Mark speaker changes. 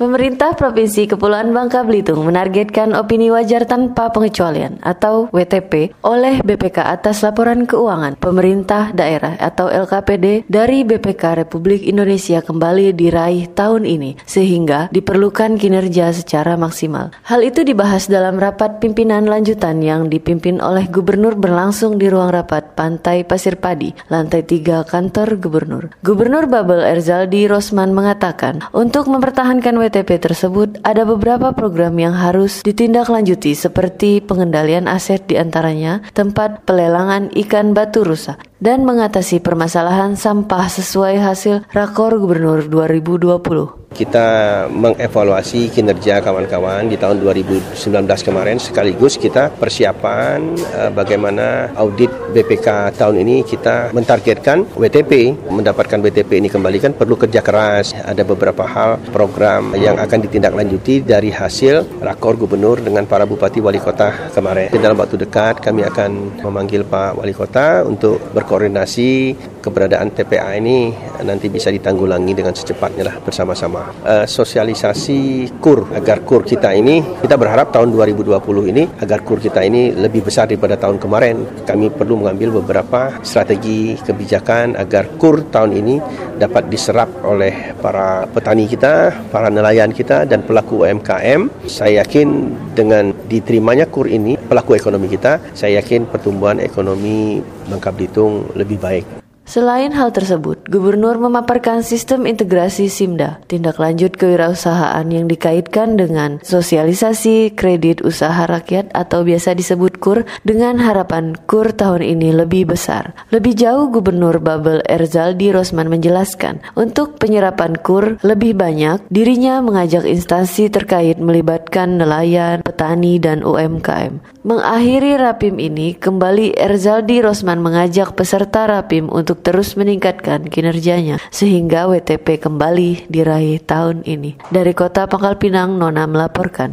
Speaker 1: Pemerintah Provinsi Kepulauan Bangka Belitung menargetkan opini wajar tanpa pengecualian atau WTP oleh BPK atas laporan keuangan pemerintah daerah atau LKPD dari BPK Republik Indonesia kembali diraih tahun ini sehingga diperlukan kinerja secara maksimal. Hal itu dibahas dalam rapat pimpinan lanjutan yang dipimpin oleh Gubernur berlangsung di ruang rapat Pantai Pasir Padi, lantai 3 kantor Gubernur. Gubernur Babel Erzaldi Rosman mengatakan untuk mempertahankan WTP WTP tersebut ada beberapa program yang harus ditindaklanjuti seperti pengendalian aset di antaranya tempat pelelangan ikan batu rusa dan mengatasi permasalahan sampah sesuai hasil rakor gubernur 2020.
Speaker 2: Kita mengevaluasi kinerja kawan-kawan di tahun 2019 kemarin. Sekaligus kita persiapan uh, bagaimana audit BPK tahun ini kita mentargetkan WTP mendapatkan WTP ini kembalikan perlu kerja keras. Ada beberapa hal program yang akan ditindaklanjuti dari hasil rakor gubernur dengan para bupati wali kota kemarin. Dalam waktu dekat kami akan memanggil Pak Wali Kota untuk berkoordinasi keberadaan TPA ini nanti bisa ditanggulangi dengan secepatnya lah bersama-sama uh, sosialisasi kur agar kur kita ini kita berharap tahun 2020 ini agar kur kita ini lebih besar daripada tahun kemarin. Kami perlu mengambil beberapa strategi kebijakan agar kur tahun ini dapat diserap oleh para petani kita, para nelayan kita dan pelaku UMKM. Saya yakin dengan diterimanya kur ini pelaku ekonomi kita, saya yakin pertumbuhan ekonomi Bangka Belitung lebih baik.
Speaker 1: Selain hal tersebut, Gubernur memaparkan sistem integrasi SIMDA, tindak lanjut kewirausahaan yang dikaitkan dengan sosialisasi kredit usaha rakyat atau biasa disebut KUR dengan harapan KUR tahun ini lebih besar. Lebih jauh, Gubernur Babel Erzaldi Rosman menjelaskan, untuk penyerapan KUR lebih banyak, dirinya mengajak instansi terkait melibatkan nelayan, petani, dan UMKM. Mengakhiri rapim ini, kembali Erzaldi Rosman mengajak peserta rapim terus meningkatkan kinerjanya sehingga WTP kembali diraih tahun ini. Dari kota Pangkal Pinang, Nona melaporkan.